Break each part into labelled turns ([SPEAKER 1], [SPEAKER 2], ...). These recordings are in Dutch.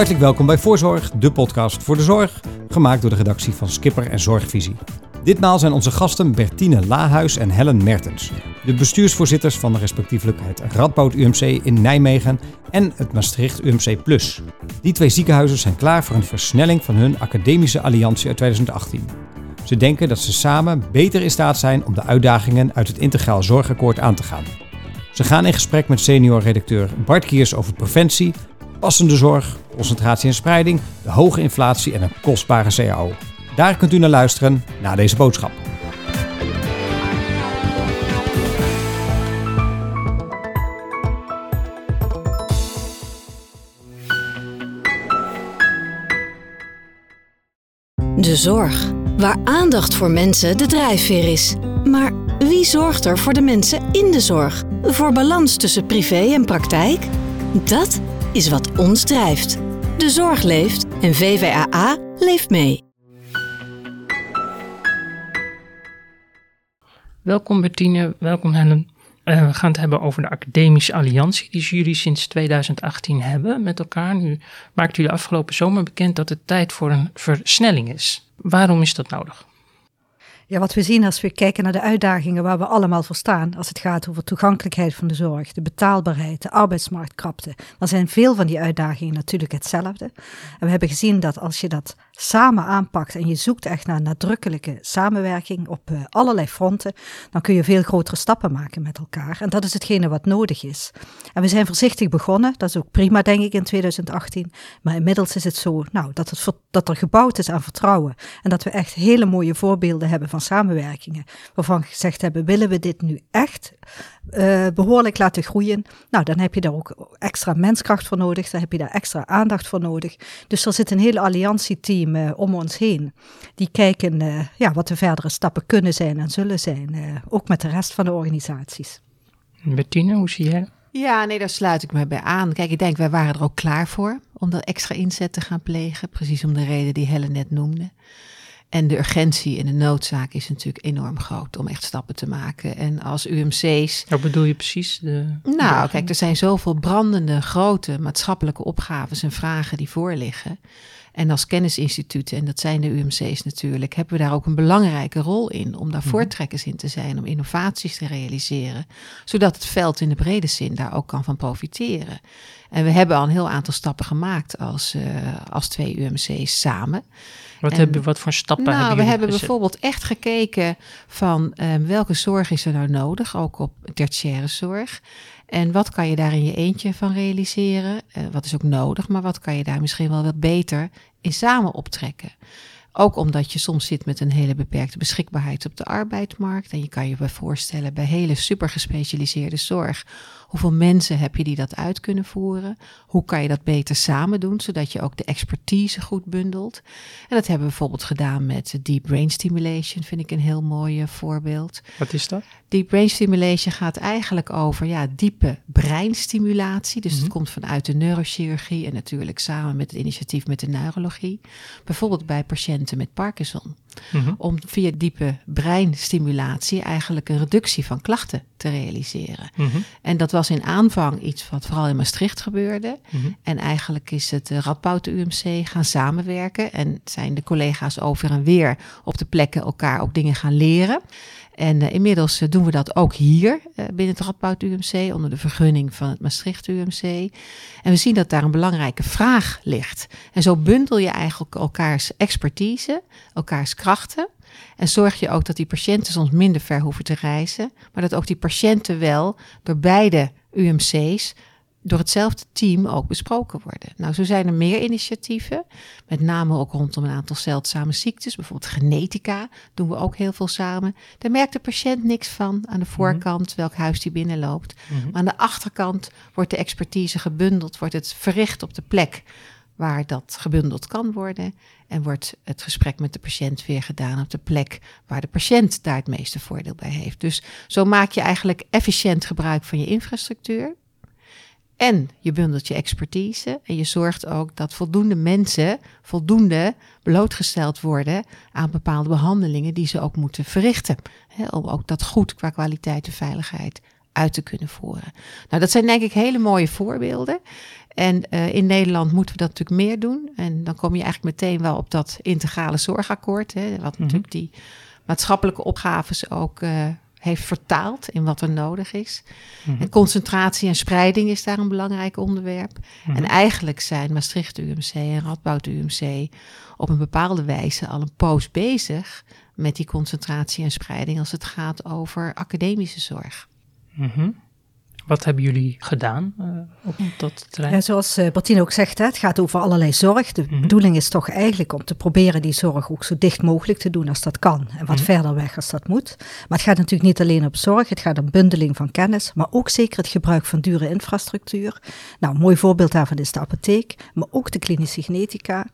[SPEAKER 1] Hartelijk welkom bij Voorzorg, de podcast voor de zorg, gemaakt door de redactie van Skipper en Zorgvisie. Ditmaal zijn onze gasten Bertine Lahuis en Helen Mertens, de bestuursvoorzitters van respectievelijk het Radboud UMC in Nijmegen en het Maastricht UMC Plus. Die twee ziekenhuizen zijn klaar voor een versnelling van hun academische alliantie uit 2018. Ze denken dat ze samen beter in staat zijn om de uitdagingen uit het Integraal Zorgakkoord aan te gaan. Ze gaan in gesprek met senior redacteur Bart Kiers over preventie, passende zorg, concentratie en spreiding, de hoge inflatie en een kostbare CAO. Daar kunt u naar luisteren na deze boodschap.
[SPEAKER 2] De zorg, waar aandacht voor mensen de drijfveer is. Maar wie zorgt er voor de mensen in de zorg? Voor balans tussen privé en praktijk? Dat is wat ons drijft. De zorg leeft en VVAA leeft mee.
[SPEAKER 3] Welkom Bertine, welkom Helen. Uh, we gaan het hebben over de academische alliantie die jullie sinds 2018 hebben met elkaar. Nu maakten jullie afgelopen zomer bekend dat het tijd voor een versnelling is. Waarom is dat nodig?
[SPEAKER 4] Ja, wat we zien als we kijken naar de uitdagingen waar we allemaal voor staan, als het gaat over toegankelijkheid van de zorg, de betaalbaarheid, de arbeidsmarktkrapte, dan zijn veel van die uitdagingen natuurlijk hetzelfde. En we hebben gezien dat als je dat samen aanpakt en je zoekt echt naar nadrukkelijke samenwerking op uh, allerlei fronten, dan kun je veel grotere stappen maken met elkaar. En dat is hetgene wat nodig is. En we zijn voorzichtig begonnen, dat is ook prima denk ik in 2018, maar inmiddels is het zo nou, dat, het, dat er gebouwd is aan vertrouwen en dat we echt hele mooie voorbeelden hebben van samenwerkingen, waarvan gezegd hebben, willen we dit nu echt uh, behoorlijk laten groeien, nou dan heb je daar ook extra menskracht voor nodig, dan heb je daar extra aandacht voor nodig. Dus er zit een hele alliantieteam uh, om ons heen. Die kijken uh, ja, wat de verdere stappen kunnen zijn en zullen zijn. Uh, ook met de rest van de organisaties.
[SPEAKER 3] Bettine, hoe zie jij
[SPEAKER 5] ja, nee, daar sluit ik me bij aan. Kijk, ik denk, wij waren er ook klaar voor om dat extra inzet te gaan plegen. Precies om de reden die Helen net noemde. En de urgentie en de noodzaak is natuurlijk enorm groot om echt stappen te maken. En als UMC's.
[SPEAKER 3] Wat bedoel je precies? De,
[SPEAKER 5] nou, kijk, er zijn zoveel brandende, grote maatschappelijke opgaves en vragen die voorliggen. En als kennisinstituten, en dat zijn de UMC's natuurlijk, hebben we daar ook een belangrijke rol in om daar mhm. voortrekkers in te zijn, om innovaties te realiseren, zodat het veld in de brede zin daar ook kan van profiteren. En we hebben al een heel aantal stappen gemaakt als, uh, als twee UMC's samen.
[SPEAKER 3] Wat, hebben, wat voor stappen
[SPEAKER 5] nou,
[SPEAKER 3] hebben
[SPEAKER 5] we hebben bijvoorbeeld echt gekeken van um, welke zorg is er nou nodig, ook op tertiaire zorg. En wat kan je daar in je eentje van realiseren? Uh, wat is ook nodig, maar wat kan je daar misschien wel wat beter in samen optrekken? Ook omdat je soms zit met een hele beperkte beschikbaarheid op de arbeidsmarkt. En je kan je voorstellen bij hele super gespecialiseerde zorg Hoeveel mensen heb je die dat uit kunnen voeren? Hoe kan je dat beter samen doen, zodat je ook de expertise goed bundelt? En dat hebben we bijvoorbeeld gedaan met deep brain stimulation, vind ik een heel mooi voorbeeld.
[SPEAKER 3] Wat is dat?
[SPEAKER 5] Deep brain stimulation gaat eigenlijk over ja, diepe breinstimulatie. Dus mm het komt vanuit de neurochirurgie en natuurlijk samen met het initiatief met de neurologie. Bijvoorbeeld bij patiënten met Parkinson. Mhm. Om via diepe breinstimulatie eigenlijk een reductie van klachten te realiseren. Mhm. En dat was in aanvang iets wat vooral in Maastricht gebeurde. Mhm. En eigenlijk is het Radboud UMC gaan samenwerken en zijn de collega's over en weer op de plekken elkaar ook dingen gaan leren. En uh, inmiddels uh, doen we dat ook hier uh, binnen het Radboud UMC onder de vergunning van het Maastricht UMC. En we zien dat daar een belangrijke vraag ligt. En zo bundel je eigenlijk elkaars expertise, elkaars krachten. En zorg je ook dat die patiënten soms minder ver hoeven te reizen, maar dat ook die patiënten wel door beide UMC's door hetzelfde team ook besproken worden. Nou, zo zijn er meer initiatieven, met name ook rondom een aantal zeldzame ziektes, bijvoorbeeld genetica, doen we ook heel veel samen. Daar merkt de patiënt niks van aan de mhm. voorkant, welk huis die binnenloopt. Mhm. Maar aan de achterkant wordt de expertise gebundeld, wordt het verricht op de plek waar dat gebundeld kan worden. En wordt het gesprek met de patiënt weer gedaan op de plek waar de patiënt daar het meeste voordeel bij heeft. Dus zo maak je eigenlijk efficiënt gebruik van je infrastructuur. En je bundelt je expertise en je zorgt ook dat voldoende mensen voldoende blootgesteld worden aan bepaalde behandelingen die ze ook moeten verrichten. om ook dat goed qua kwaliteit en veiligheid uit te kunnen voeren. Nou, dat zijn denk ik hele mooie voorbeelden. En uh, in Nederland moeten we dat natuurlijk meer doen. En dan kom je eigenlijk meteen wel op dat integrale zorgakkoord, hè, wat
[SPEAKER 3] Mhm.
[SPEAKER 5] natuurlijk die maatschappelijke opgaves ook uh, heeft vertaald in wat er nodig is.
[SPEAKER 3] Mhm.
[SPEAKER 5] En concentratie en spreiding is daar een belangrijk onderwerp.
[SPEAKER 3] Mhm.
[SPEAKER 5] En eigenlijk zijn Maastricht UMC en Radboud UMC op een bepaalde wijze al een poos bezig met die concentratie en spreiding als het gaat over academische zorg.
[SPEAKER 3] Mhm. Wat hebben jullie gedaan uh, op dat terrein?
[SPEAKER 4] Ja, zoals uh, Bertine ook zegt, hè, het gaat over allerlei zorg. De
[SPEAKER 3] Mhm.
[SPEAKER 4] bedoeling is toch eigenlijk om te proberen die zorg ook zo dicht mogelijk te doen als dat kan. En wat
[SPEAKER 3] Mhm.
[SPEAKER 4] verder weg als dat moet. Maar het gaat natuurlijk niet alleen om zorg, het gaat om bundeling van kennis. Maar ook zeker het gebruik van dure infrastructuur. Nou, een mooi voorbeeld daarvan is de apotheek, maar ook de klinische genetica.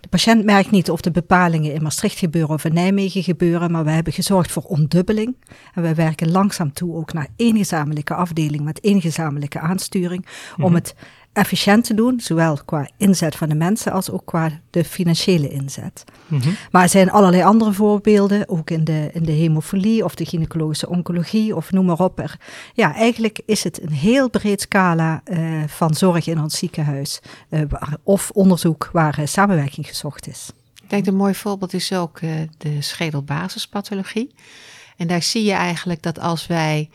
[SPEAKER 4] De patiënt merkt niet of de bepalingen in Maastricht gebeuren of in Nijmegen gebeuren. Maar we hebben gezorgd voor ondubbeling. En wij werken langzaam toe ook naar één gezamenlijke afdeling met één gezamenlijke aansturing, om
[SPEAKER 3] Mhm.
[SPEAKER 4] het efficiënt te doen, zowel qua inzet van de mensen als ook qua de financiële inzet.
[SPEAKER 3] Mhm.
[SPEAKER 4] Maar er zijn allerlei andere voorbeelden, ook in de, in de hemofilie of de gynaecologische oncologie of noem maar op. Er, ja, eigenlijk is het een heel breed scala uh, van zorg in ons ziekenhuis uh, waar, of onderzoek waar uh, samenwerking gezocht is.
[SPEAKER 5] Ik denk een mooi voorbeeld is ook uh, de schedelbasispathologie. En daar zie je eigenlijk dat als wij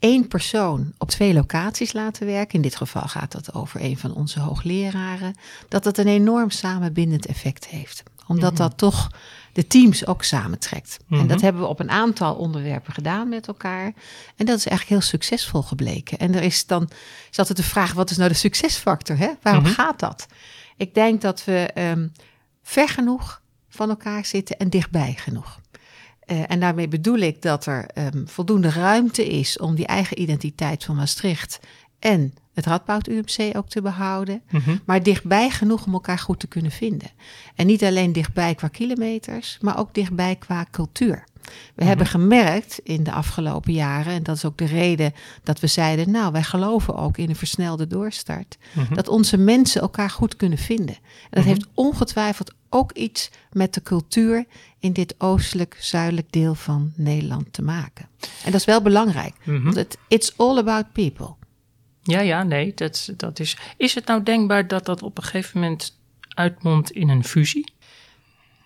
[SPEAKER 5] één persoon op twee locaties laten werken, in dit geval gaat het over een van onze hoogleraren, dat dat een enorm samenbindend effect heeft. Omdat
[SPEAKER 3] Mhm.
[SPEAKER 5] dat toch de teams ook samentrekt.
[SPEAKER 3] Mhm.
[SPEAKER 5] En dat hebben we op een aantal onderwerpen gedaan met elkaar. En dat is eigenlijk heel succesvol gebleken. En er is dan is altijd de vraag: wat is nou de succesfactor? Hè? Waarom
[SPEAKER 3] Mhm.
[SPEAKER 5] gaat dat? Ik denk dat we ehm, ver genoeg van elkaar zitten en dichtbij genoeg. Uh, en daarmee bedoel ik dat er um, voldoende ruimte is om die eigen identiteit van Maastricht en het Radboud UMC ook te behouden,
[SPEAKER 3] Mhm.
[SPEAKER 5] maar dichtbij genoeg om elkaar goed te kunnen vinden. En niet alleen dichtbij qua kilometers, maar ook dichtbij qua cultuur. We
[SPEAKER 3] Mhm.
[SPEAKER 5] hebben gemerkt in de afgelopen jaren, en dat is ook de reden dat we zeiden, nou, wij geloven ook in een versnelde doorstart,
[SPEAKER 3] Mhm.
[SPEAKER 5] dat onze mensen elkaar goed kunnen vinden. En dat
[SPEAKER 3] Mhm.
[SPEAKER 5] heeft ongetwijfeld ook iets met de cultuur in dit oostelijk-zuidelijk deel van Nederland te maken. En dat is wel belangrijk,
[SPEAKER 3] Mhm.
[SPEAKER 5] want het, it's all about people.
[SPEAKER 3] Ja, ja, nee, dat, dat is. Is het nou denkbaar dat dat op een gegeven moment uitmondt in een fusie?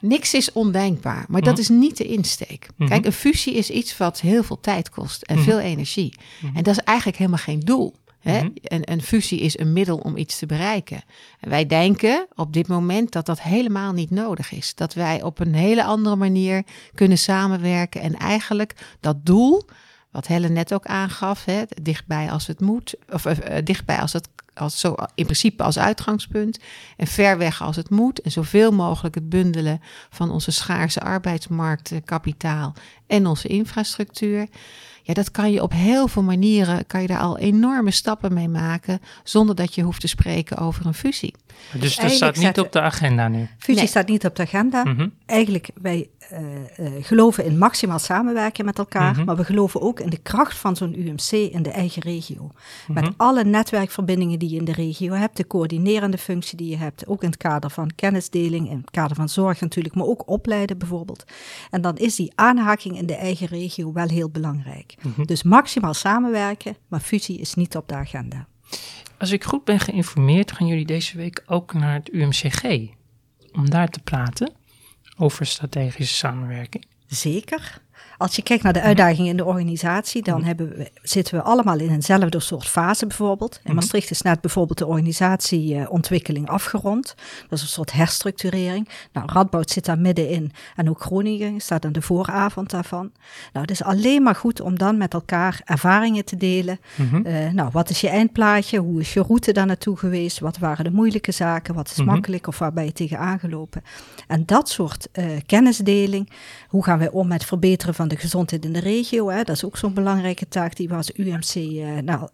[SPEAKER 5] Niks is ondenkbaar, maar dat
[SPEAKER 3] Mhm.
[SPEAKER 5] is niet de insteek.
[SPEAKER 3] Mhm.
[SPEAKER 5] Kijk, een fusie is iets wat heel veel tijd kost en
[SPEAKER 3] Mhm.
[SPEAKER 5] veel energie. En dat is eigenlijk helemaal geen doel. Hè? Een, een fusie is een middel om iets te bereiken. En wij denken op dit moment dat dat helemaal niet nodig is. Dat wij op een hele andere manier kunnen samenwerken en eigenlijk dat doel, wat Helen net ook aangaf, hè, dichtbij als het moet, of uh, dichtbij als het als zo in principe als uitgangspunt en ver weg als het moet en zoveel mogelijk het bundelen van onze schaarse arbeidsmarktkapitaal en onze infrastructuur. Ja, dat kan je op heel veel manieren, kan je daar al enorme stappen mee maken, zonder dat je hoeft te spreken over een fusie.
[SPEAKER 3] Dus dat staat niet op de agenda nu.
[SPEAKER 4] Fusie
[SPEAKER 5] Nee.
[SPEAKER 4] staat niet op de agenda.
[SPEAKER 3] Mhm.
[SPEAKER 4] Eigenlijk, wij eh, eh, geloven in maximaal samenwerken met elkaar,
[SPEAKER 3] Mhm.
[SPEAKER 4] maar we geloven ook in de kracht van zo'n UMC in de eigen regio. Met
[SPEAKER 3] Mhm.
[SPEAKER 4] alle netwerkverbindingen die je in de regio hebt, de coördinerende functie die je hebt, ook in het kader van kennisdeling, in het kader van zorg natuurlijk, maar ook opleiden bijvoorbeeld. En dan is die aanhaking in de eigen regio wel heel belangrijk.
[SPEAKER 3] Mhm.
[SPEAKER 4] Dus maximaal samenwerken, maar fusie is niet op de agenda.
[SPEAKER 3] Als ik goed ben geïnformeerd, gaan jullie deze week ook naar het UMCG om daar te praten over strategische samenwerking.
[SPEAKER 4] Zeker. Als je kijkt naar de uitdagingen in de organisatie, dan
[SPEAKER 3] Mhm.
[SPEAKER 4] hebben we, zitten we allemaal in eenzelfde soort fase bijvoorbeeld. In
[SPEAKER 3] Mhm.
[SPEAKER 4] Maastricht is net bijvoorbeeld de organisatieontwikkeling afgerond. Dat is een soort herstructurering. Nou, Radboud zit daar middenin en ook Groningen staat aan de vooravond daarvan. Nou, het is alleen maar goed om dan met elkaar ervaringen te delen.
[SPEAKER 3] Mhm.
[SPEAKER 4] Eh, nou, wat is je eindplaatje? Hoe is je route daar naartoe geweest? Wat waren de moeilijke zaken? Wat is
[SPEAKER 3] Mhm.
[SPEAKER 4] makkelijk of waar ben je tegenaan gelopen? En dat soort eh, kennisdeling. Hoe gaan wij om met verbeteren van de gezondheid in de regio? Hè? Dat is ook zo'n belangrijke taak die we als UMC eh, nou,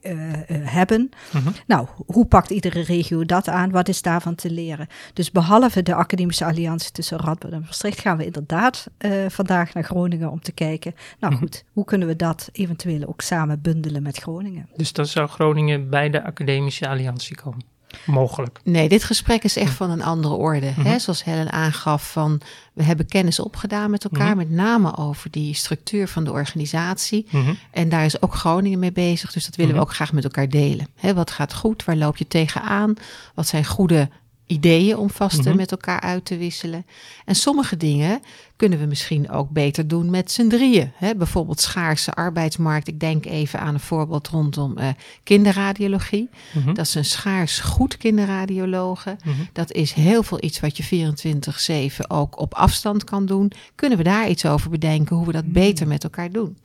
[SPEAKER 4] eh, eh, hebben.
[SPEAKER 3] Mhm.
[SPEAKER 4] Nou, hoe pakt iedere regio dat aan? Wat is daarvan te leren? Dus behalve de academische alliantie tussen Radboud en Maastricht gaan we inderdaad vandaag naar Groningen om te kijken. Nou
[SPEAKER 3] Mhm.
[SPEAKER 4] goed, hoe kunnen we dat eventueel ook samen bundelen met Groningen?
[SPEAKER 3] Dus dan zou Groningen bij de academische alliantie komen. Mogelijk.
[SPEAKER 5] Nee, dit gesprek is echt van een andere orde. hè?
[SPEAKER 3] Mhm.
[SPEAKER 5] Zoals Helen aangaf, van we hebben kennis opgedaan met elkaar,
[SPEAKER 3] Mhm.
[SPEAKER 5] met name over die structuur van de organisatie.
[SPEAKER 3] Mhm.
[SPEAKER 5] En daar is ook Groningen mee bezig, dus dat willen we ook graag met elkaar delen. Hè, wat gaat goed? Waar loop je tegenaan? Wat zijn goede ideeën om vast met elkaar uit te wisselen? En sommige dingen kunnen we misschien ook beter doen met z'n drieën. Hè? Bijvoorbeeld schaarse arbeidsmarkt. Ik denk even aan een voorbeeld rondom eh, kinderradiologie.
[SPEAKER 3] Mhm.
[SPEAKER 5] Dat is een schaars goed kinderradiologe.
[SPEAKER 3] Mhm.
[SPEAKER 5] Dat is heel veel iets wat je 24-7 ook op afstand kan doen. Kunnen we daar iets over bedenken hoe we dat beter met elkaar doen?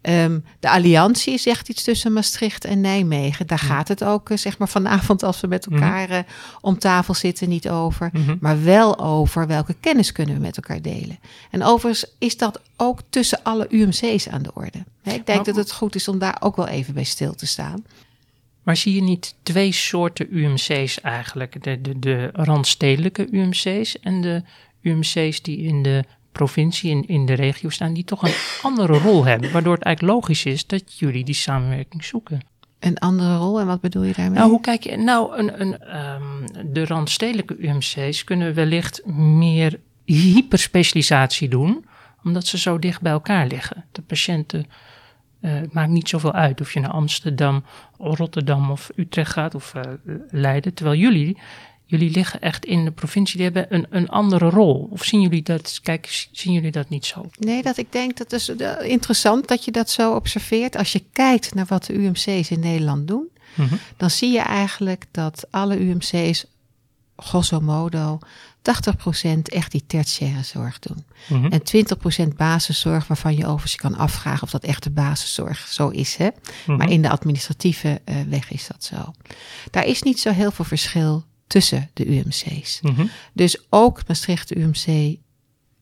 [SPEAKER 5] Ehm, de alliantie is echt iets tussen Maastricht en Nijmegen. Daar gaat het ook, eh, zeg maar, vanavond als we met elkaar eh, om tafel zitten niet over.
[SPEAKER 3] Mhm.
[SPEAKER 5] Maar wel over welke kennis kunnen we met elkaar delen. En overigens is dat ook tussen alle UMC's aan de orde. Ik denk dat het goed is om daar ook wel even bij stil te staan.
[SPEAKER 3] Maar zie je niet twee soorten UMC's eigenlijk? De, de, de randstedelijke UMC's en de UMC's die in de provincie, in, in de regio staan, die toch een andere rol hebben. Waardoor het eigenlijk logisch is dat jullie die samenwerking zoeken.
[SPEAKER 5] Een andere rol, en wat bedoel je daarmee?
[SPEAKER 3] Nou, hoe kijk je? Nou, een, een, ehm, de randstedelijke UMC's kunnen wellicht meer hyperspecialisatie doen, omdat ze zo dicht bij elkaar liggen. De patiënten, eh, het maakt niet zoveel uit of je naar Amsterdam, Rotterdam of Utrecht gaat of eh, Leiden. Terwijl jullie, jullie liggen echt in de provincie, die hebben een, een andere rol. Of zien jullie dat, kijk, zien jullie dat niet zo?
[SPEAKER 5] Nee, dat ik denk dat is eh, interessant dat je dat zo observeert. Als je kijkt naar wat de UMC's in Nederland doen,
[SPEAKER 3] Mhm.
[SPEAKER 5] dan zie je eigenlijk dat alle UMC's, grosso modo, 80% echt die tertiaire zorg doen.
[SPEAKER 3] Mhm.
[SPEAKER 5] En 20% basiszorg, waarvan je overigens je kan afvragen of dat echt de basiszorg zo is. Hè?
[SPEAKER 3] Mhm.
[SPEAKER 5] Maar in de administratieve eh, weg is dat zo. Daar is niet zo heel veel verschil tussen de UMC's.
[SPEAKER 3] Mhm.
[SPEAKER 5] Dus ook Maastricht UMC,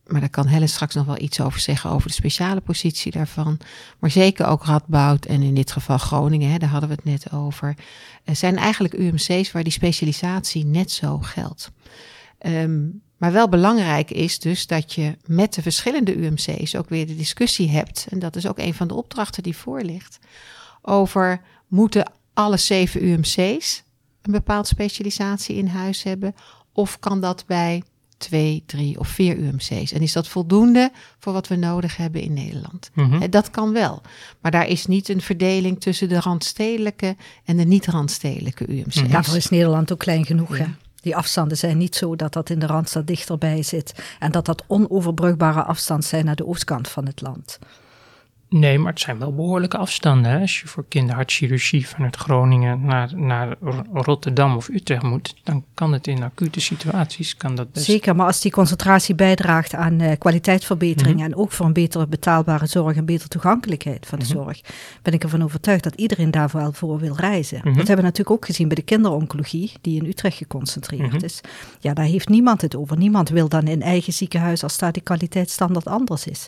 [SPEAKER 5] maar daar kan Helen straks nog wel iets over zeggen, over de speciale positie daarvan. Maar zeker ook Radboud en in dit geval Groningen, hè, daar hadden we het net over. eh, zijn eigenlijk UMC's waar die specialisatie net zo geldt. Ehm, maar wel belangrijk is dus dat je met de verschillende UMC's ook weer de discussie hebt. En dat is ook een van de opdrachten die voor ligt. Over moeten alle zeven UMC's een bepaald specialisatie in huis hebben? Of kan dat bij twee, drie of vier UMC's? En is dat voldoende voor wat we nodig hebben in Nederland? Hè, Dat kan wel. Maar daar is niet een verdeling tussen de randstedelijke en de niet-randstedelijke UMC's.
[SPEAKER 3] Mhm.
[SPEAKER 4] Daarvoor is Nederland ook klein genoeg.
[SPEAKER 5] Ja.
[SPEAKER 4] Hè? Die afstanden zijn niet zo dat dat in de Randstad dichterbij zit. En dat dat onoverbrugbare afstanden zijn naar de oostkant van het land.
[SPEAKER 3] Nee, maar het zijn wel behoorlijke afstanden. Hè? Als je voor kinderhartchirurgie vanuit Groningen naar, naar Rotterdam of Utrecht moet, dan kan het in acute situaties kan dat best.
[SPEAKER 4] Zeker, maar als die concentratie bijdraagt aan eh, kwaliteitsverbetering
[SPEAKER 3] Mhm.
[SPEAKER 4] en ook voor een betere betaalbare zorg en betere toegankelijkheid van de
[SPEAKER 3] Mhm.
[SPEAKER 4] zorg, ben ik ervan overtuigd dat iedereen daar wel voor wil reizen.
[SPEAKER 3] Mhm.
[SPEAKER 4] Dat hebben we natuurlijk ook gezien bij de kinderoncologie, die in Utrecht geconcentreerd is. Ja, daar heeft niemand het over. Niemand wil dan in eigen ziekenhuis als daar die kwaliteitsstandaard anders is.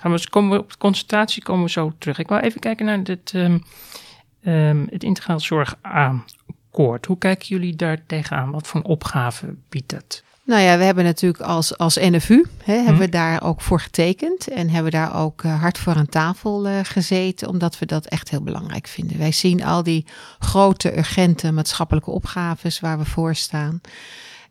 [SPEAKER 3] Gaan we, komen we op de concentratie komen we zo terug. Ik wil even kijken naar dit, ehm, ehm, het integraal zorgakkoord. Hoe kijken jullie daar tegenaan? Wat voor een opgave biedt dat?
[SPEAKER 5] Nou ja, we hebben natuurlijk als, als NFU, hè, hebben
[SPEAKER 3] Mhm.
[SPEAKER 5] we daar ook voor getekend. En hebben daar ook eh, hard voor aan tafel eh, gezeten, omdat we dat echt heel belangrijk vinden. Wij zien al die grote, urgente maatschappelijke opgaves waar we voor staan.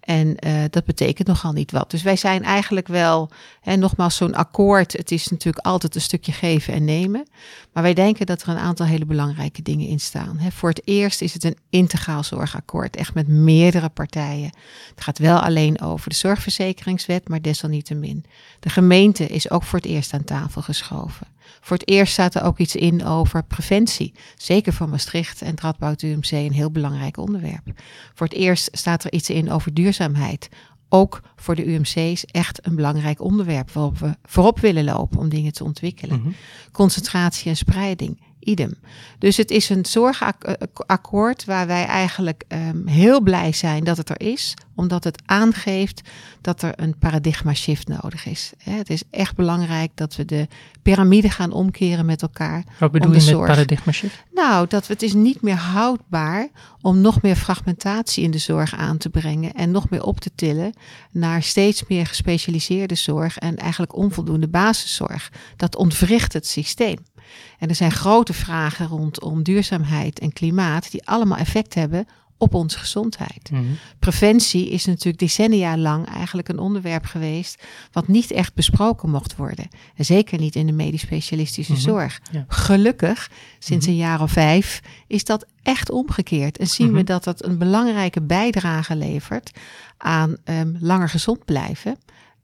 [SPEAKER 5] En eh, dat betekent nogal niet wat. Dus wij zijn eigenlijk wel, hè, nogmaals, zo'n akkoord. Het is natuurlijk altijd een stukje geven en nemen. Maar wij denken dat er een aantal hele belangrijke dingen in staan. Voor het eerst is het een integraal zorgakkoord, echt met meerdere partijen. Het gaat wel alleen over de zorgverzekeringswet, maar desalniettemin. De gemeente is ook voor het eerst aan tafel geschoven. Voor het eerst staat er ook iets in over preventie. Zeker voor Maastricht en het Radboud UMC een heel belangrijk onderwerp. Voor het eerst staat er iets in over duurzaamheid. Ook voor de UMC's echt een belangrijk onderwerp waarop we voorop willen lopen om dingen te ontwikkelen.
[SPEAKER 3] Mhm.
[SPEAKER 5] Concentratie en spreiding, idem. Dus het is een zorgakkoord waar wij eigenlijk ehm, heel blij zijn dat het er is, omdat het aangeeft dat er een paradigma shift nodig is. Hè, Het is echt belangrijk dat we de piramide gaan omkeren met elkaar.
[SPEAKER 3] Wat bedoel je met paradigma shift?
[SPEAKER 5] Nou, dat we, het is niet meer houdbaar om nog meer fragmentatie in de zorg aan te brengen en nog meer op te tillen naar steeds meer gespecialiseerde zorg en eigenlijk onvoldoende basiszorg. Dat ontwricht het systeem. En er zijn grote vragen rondom duurzaamheid en klimaat die allemaal effect hebben op onze gezondheid.
[SPEAKER 3] Mhm.
[SPEAKER 5] Preventie is natuurlijk decennia lang eigenlijk een onderwerp geweest wat niet echt besproken mocht worden. En zeker niet in de medisch specialistische
[SPEAKER 3] Mhm.
[SPEAKER 5] zorg.
[SPEAKER 3] Ja.
[SPEAKER 5] Gelukkig, sinds
[SPEAKER 3] Mhm.
[SPEAKER 5] een jaar of vijf, is dat echt omgekeerd. En zien we dat dat een belangrijke bijdrage levert aan ehm, langer gezond blijven.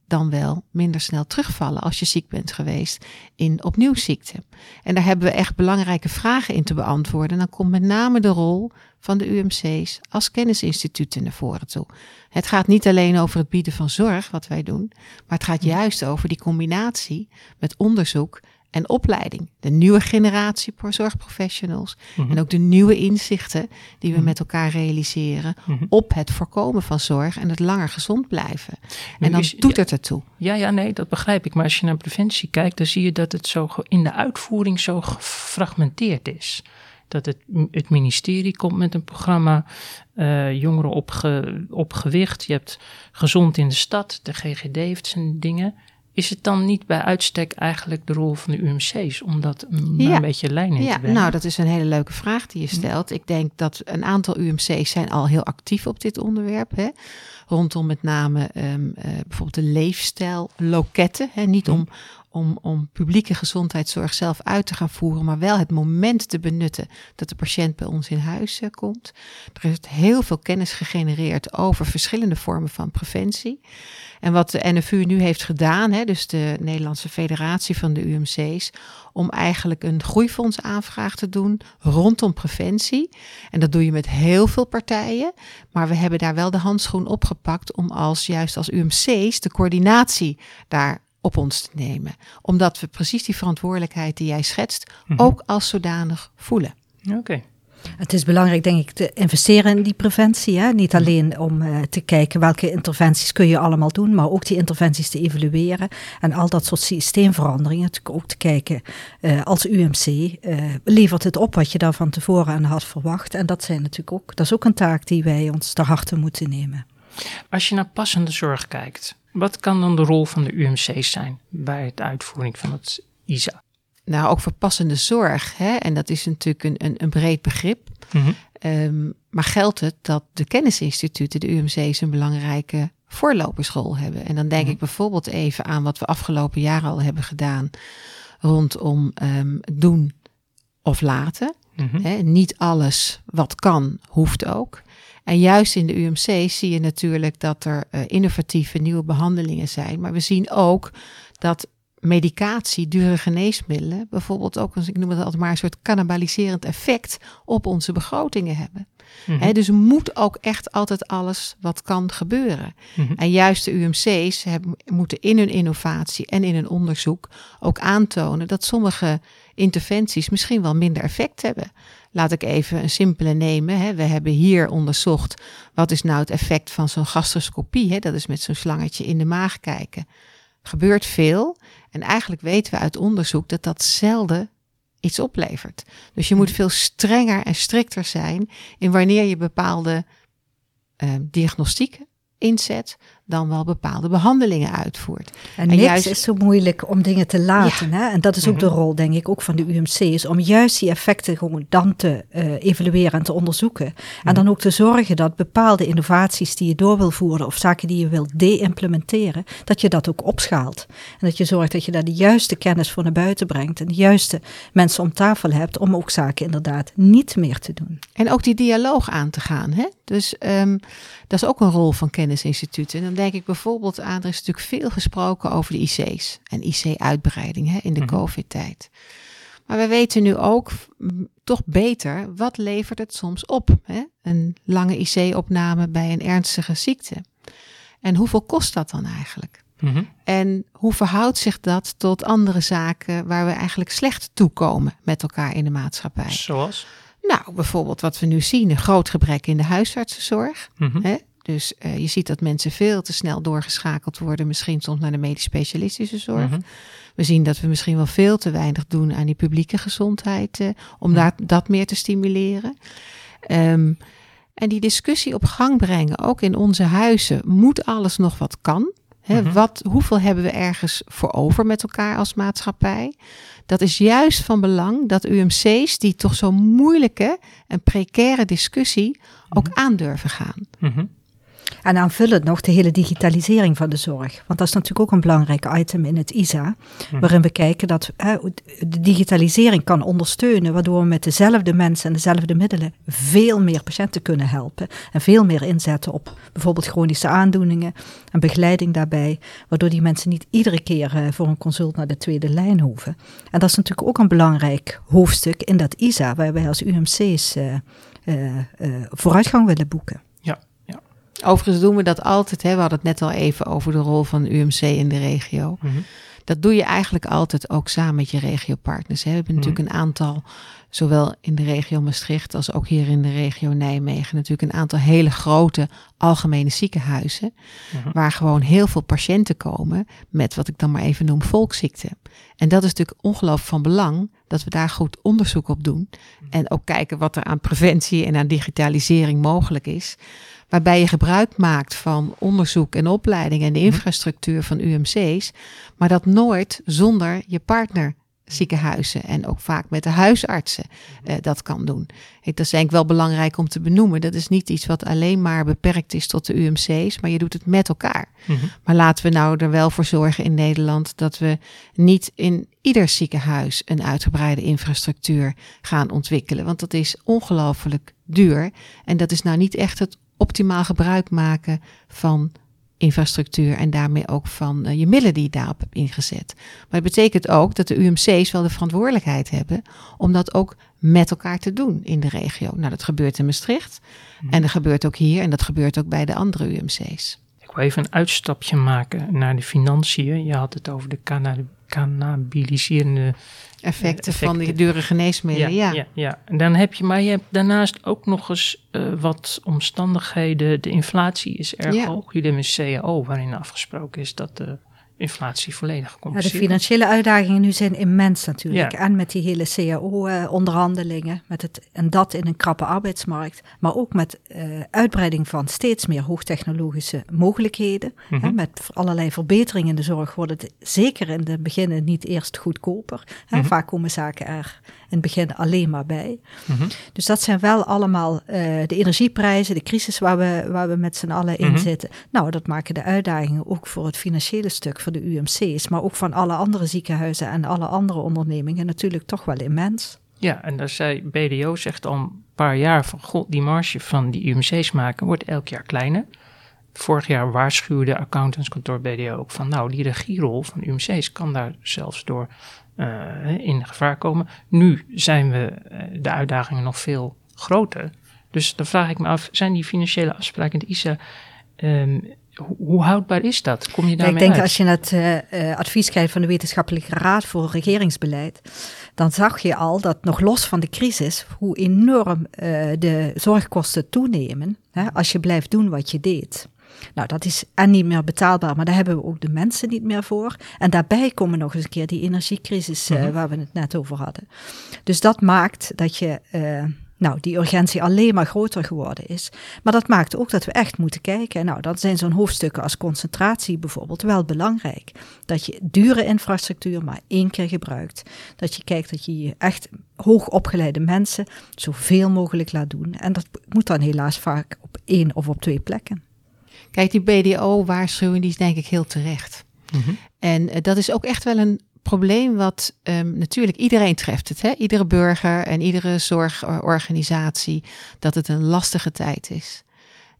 [SPEAKER 5] Dan wel minder snel terugvallen als je ziek bent geweest in opnieuw ziekte. En daar hebben we echt belangrijke vragen in te beantwoorden. En dan komt met name de rol van de UMC's als kennisinstituten naar voren toe. Het gaat niet alleen over het bieden van zorg, wat wij doen, maar het gaat juist over die combinatie met onderzoek en opleiding. De nieuwe generatie voor zorgprofessionals
[SPEAKER 3] Mhm.
[SPEAKER 5] en ook de nieuwe inzichten die we
[SPEAKER 3] Mhm.
[SPEAKER 5] met elkaar realiseren
[SPEAKER 3] Mhm.
[SPEAKER 5] op het voorkomen van zorg en het langer gezond blijven.
[SPEAKER 3] Nu
[SPEAKER 5] En dan
[SPEAKER 3] is-
[SPEAKER 5] doet
[SPEAKER 3] ja.
[SPEAKER 5] het ertoe.
[SPEAKER 3] Ja, ja, nee, dat begrijp ik. Maar als je naar preventie kijkt, dan zie je dat het zo in de uitvoering zo gefragmenteerd is. Dat het, het ministerie komt met een programma, eh, jongeren op, ge- op gewicht. Je hebt gezond in de stad, de GGD heeft zijn dingen. Is het dan niet bij uitstek eigenlijk de rol van de UMC's om dat een,
[SPEAKER 5] Ja.
[SPEAKER 3] een beetje lijn in
[SPEAKER 5] Ja,
[SPEAKER 3] te brengen?
[SPEAKER 5] nou, dat is een hele leuke vraag die je stelt. Ik denk dat een aantal UMC's zijn al heel actief op dit onderwerp. Hè? Rondom met name ehm, eh, bijvoorbeeld de leefstijlloketten. Hè? Niet om, om, om publieke gezondheidszorg zelf uit te gaan voeren, maar wel het moment te benutten dat de patiënt bij ons in huis eh, komt. Er is heel veel kennis gegenereerd over verschillende vormen van preventie. En wat de NFU nu heeft gedaan, hè, dus de Nederlandse Federatie van de UMC's, om eigenlijk een groeifondsaanvraag te doen rondom preventie. En dat doe je met heel veel partijen. Maar we hebben daar wel de handschoen opgepakt om als juist als UMC's de coördinatie daar op ons te nemen. Omdat we precies die verantwoordelijkheid die jij schetst
[SPEAKER 3] Mhm.
[SPEAKER 5] ook als zodanig voelen.
[SPEAKER 3] Oké.
[SPEAKER 4] Het is belangrijk, denk ik, te investeren in die preventie. Hè? Niet alleen om eh, te kijken welke interventies kun je allemaal doen, maar ook die interventies te evalueren. En al dat soort systeemveranderingen. Ook te kijken eh, als UMC, eh, levert het op wat je daar van tevoren aan had verwacht. En dat, zijn natuurlijk ook, dat is ook een taak die wij ons ter harte moeten nemen.
[SPEAKER 3] Als je naar passende zorg kijkt, wat kan dan de rol van de UMC's zijn bij de uitvoering van het ISA?
[SPEAKER 5] Nou, ook voor passende zorg. Hè? En dat is natuurlijk een, een, een breed begrip.
[SPEAKER 3] Mhm.
[SPEAKER 5] Ehm, maar geldt het dat de kennisinstituten, de UMC's, een belangrijke voorlopersrol hebben? En dan denk
[SPEAKER 3] Mhm.
[SPEAKER 5] ik bijvoorbeeld even aan wat we afgelopen jaar al hebben gedaan rondom ehm, doen of laten.
[SPEAKER 3] Mhm.
[SPEAKER 5] Hè? Niet alles wat kan, hoeft ook. En juist in de UMC zie je natuurlijk dat er eh, innovatieve nieuwe behandelingen zijn. Maar we zien ook dat medicatie, dure geneesmiddelen, bijvoorbeeld ook, ik noem het altijd maar, een soort cannibaliserend effect op onze begrotingen hebben. Hè, dus moet ook echt altijd alles wat kan gebeuren.
[SPEAKER 3] Mhm.
[SPEAKER 5] En juist de UMC's hebben, moeten in hun innovatie en in hun onderzoek ook aantonen dat sommige interventies misschien wel minder effect hebben. Laat ik even een simpele nemen. Hè. We hebben hier onderzocht wat is nou het effect van zo'n gastroscopie. Hè. Dat is met zo'n slangetje in de maag kijken. Gebeurt veel. En eigenlijk weten we uit onderzoek dat dat zelden iets oplevert. Dus je moet veel strenger en strikter zijn in wanneer je bepaalde eh, diagnostieken inzet, dan wel bepaalde behandelingen uitvoert.
[SPEAKER 4] En,
[SPEAKER 5] En
[SPEAKER 4] niks
[SPEAKER 5] juist-
[SPEAKER 4] is zo moeilijk om dingen te laten. Hè? En dat is ook de rol, denk ik, ook van de UMC's. Om juist die effecten gewoon dan te eh, evalueren en te onderzoeken. En dan ook te zorgen dat bepaalde innovaties die je door wil voeren... of zaken die je wilt de-implementeren, dat je dat ook opschaalt. En dat je zorgt dat je daar de juiste kennis voor naar buiten brengt... en de juiste mensen om tafel hebt om ook zaken inderdaad niet meer te doen.
[SPEAKER 5] En ook die dialoog aan te gaan. Hè? Dus ehm, dat is ook een rol van kennisinstituten. En dan denk ik bijvoorbeeld aan, er is natuurlijk veel gesproken over de IC's en IC-uitbreiding hè, in de
[SPEAKER 3] Mhm.
[SPEAKER 5] COVID-tijd. Maar we weten nu ook toch beter, wat levert het soms op? Hè? Een lange IC-opname bij een ernstige ziekte. En hoeveel kost dat dan eigenlijk?
[SPEAKER 3] Mhm.
[SPEAKER 5] En hoe verhoudt zich dat tot andere zaken waar we eigenlijk slecht toekomen met elkaar in de maatschappij?
[SPEAKER 3] Zoals?
[SPEAKER 5] Nou, bijvoorbeeld wat we nu zien, een groot gebrek in de huisartsenzorg.
[SPEAKER 3] Mhm.
[SPEAKER 5] Hè? Dus eh, je ziet dat mensen veel te snel doorgeschakeld worden, misschien soms naar de medisch specialistische zorg.
[SPEAKER 3] Mhm.
[SPEAKER 5] We zien dat we misschien wel veel te weinig doen aan die publieke gezondheid, eh, om
[SPEAKER 3] Mhm.
[SPEAKER 5] daar, dat meer te stimuleren. Ehm, en die discussie op gang brengen, ook in onze huizen, moet alles nog wat kan? Hè, wat, hoeveel hebben we ergens voor over met elkaar als maatschappij? Dat is juist van belang dat UMC's die toch zo'n moeilijke en precaire discussie ook aandurven gaan.
[SPEAKER 4] En aanvullend nog de hele digitalisering van de zorg. Want dat is natuurlijk ook een belangrijk item in het ISA. Waarin we kijken dat hè, de digitalisering kan ondersteunen. Waardoor we met dezelfde mensen en dezelfde middelen veel meer patiënten kunnen helpen. En veel meer inzetten op bijvoorbeeld chronische aandoeningen en begeleiding daarbij. Waardoor die mensen niet iedere keer eh, voor een consult naar de tweede lijn hoeven. En dat is natuurlijk ook een belangrijk hoofdstuk in dat ISA. Waar wij als UMC's eh, eh, eh, vooruitgang willen boeken.
[SPEAKER 5] Overigens doen we dat altijd. Hè? We hadden het net al even over de rol van UMC in de regio.
[SPEAKER 3] Mhm.
[SPEAKER 5] Dat doe je eigenlijk altijd ook samen met je regiopartners. Hè? We hebben natuurlijk een aantal, zowel in de regio Maastricht als ook hier in de regio Nijmegen, natuurlijk een aantal hele grote algemene ziekenhuizen. Waar gewoon heel veel patiënten komen met wat ik dan maar even noem volksziekten. En dat is natuurlijk ongelooflijk van belang dat we daar goed onderzoek op doen. En ook kijken wat er aan preventie en aan digitalisering mogelijk is. Waarbij je gebruik maakt van onderzoek en opleiding en de infrastructuur van UMC's. Maar dat nooit zonder je partner ziekenhuizen en ook vaak met de huisartsen eh, dat kan doen. Dat is denk ik wel belangrijk om te benoemen. Dat is niet iets wat alleen maar beperkt is tot de UMC's, maar je doet het met elkaar.
[SPEAKER 3] Mhm.
[SPEAKER 5] Maar laten we nou er wel voor zorgen in Nederland dat we niet in ieder ziekenhuis een uitgebreide infrastructuur gaan ontwikkelen. Want dat is ongelooflijk duur. En dat is nou niet echt het optimaal gebruik maken van infrastructuur en daarmee ook van eh, je middelen die je daarop hebt ingezet. Maar het betekent ook dat de UMC's wel de verantwoordelijkheid hebben om dat ook met elkaar te doen in de regio. Nou, dat gebeurt in Maastricht en dat gebeurt ook hier en dat gebeurt ook bij de andere UMC's.
[SPEAKER 3] Ik wil even een uitstapje maken naar de financiën. Je had het over de cannabiliserende
[SPEAKER 5] Effecten,
[SPEAKER 3] Eh,
[SPEAKER 5] van die
[SPEAKER 3] effecten.
[SPEAKER 5] dure geneesmiddelen, ja.
[SPEAKER 3] ja, ja. En dan heb je, maar je hebt daarnaast ook nog eens eh, wat omstandigheden. De inflatie is erg
[SPEAKER 5] Ja.
[SPEAKER 3] hoog. Jullie hebben een CAO waarin afgesproken is dat de inflatie volledig
[SPEAKER 4] Ja, de financiële uitdagingen nu zijn immens natuurlijk.
[SPEAKER 3] Ja.
[SPEAKER 4] En met die hele CAO-onderhandelingen. met het en dat in een krappe arbeidsmarkt. Maar ook met eh, uitbreiding van steeds meer hoogtechnologische mogelijkheden.
[SPEAKER 3] Mhm.
[SPEAKER 4] Hè, met allerlei verbeteringen in de zorg wordt het zeker in het begin niet eerst goedkoper. Hè.
[SPEAKER 3] Mhm.
[SPEAKER 4] Vaak komen zaken er in het begin alleen maar bij.
[SPEAKER 3] Mhm.
[SPEAKER 4] Dus dat zijn wel allemaal eh, de energieprijzen, de crisis waar we, waar we met z'n allen in zitten. Nou, dat maken de uitdagingen ook voor het financiële stuk voor de UMC's, maar ook van alle andere ziekenhuizen en alle andere ondernemingen natuurlijk toch wel immens.
[SPEAKER 3] Ja, en daar zei BDO zegt al een paar jaar van, god, die marge van die UMC's maken wordt elk jaar kleiner. Vorig jaar waarschuwde accountantskantoor BDO ook van, nou, die regierol van UMC's kan daar zelfs door eh, in gevaar komen. Nu zijn we eh, de uitdagingen nog veel groter. Dus dan vraag ik me af, zijn die financiële afspraken in de ISA, ehm, hoe, houdbaar is dat? Kom je daarmee
[SPEAKER 4] ik denk
[SPEAKER 3] uit?
[SPEAKER 4] als je het eh, eh, advies krijgt van de Wetenschappelijke Raad voor Regeringsbeleid, dan zag je al dat nog los van de crisis, hoe enorm eh, de zorgkosten toenemen hè, als je blijft doen wat je deed. Nou, dat is en niet meer betaalbaar, maar daar hebben we ook de mensen niet meer voor. En daarbij komen nog eens een keer die energiecrisis eh, waar we het net over hadden. Dus dat maakt dat je, nou, die urgentie alleen maar groter geworden is. Maar dat maakt ook dat we echt moeten kijken. Nou, dan zijn zo'n hoofdstukken als concentratie bijvoorbeeld wel belangrijk. Dat je dure infrastructuur maar één keer gebruikt. Dat je kijkt dat je je echt hoogopgeleide mensen zoveel mogelijk laat doen. En dat moet dan helaas vaak op één of op twee plekken.
[SPEAKER 5] Kijk, die BDO-waarschuwing die is denk ik heel terecht.
[SPEAKER 3] Mhm.
[SPEAKER 5] En eh, dat is ook echt wel een probleem wat ehm, natuurlijk iedereen treft het. Hè? Iedere burger en iedere zorgorganisatie dat het een lastige tijd is.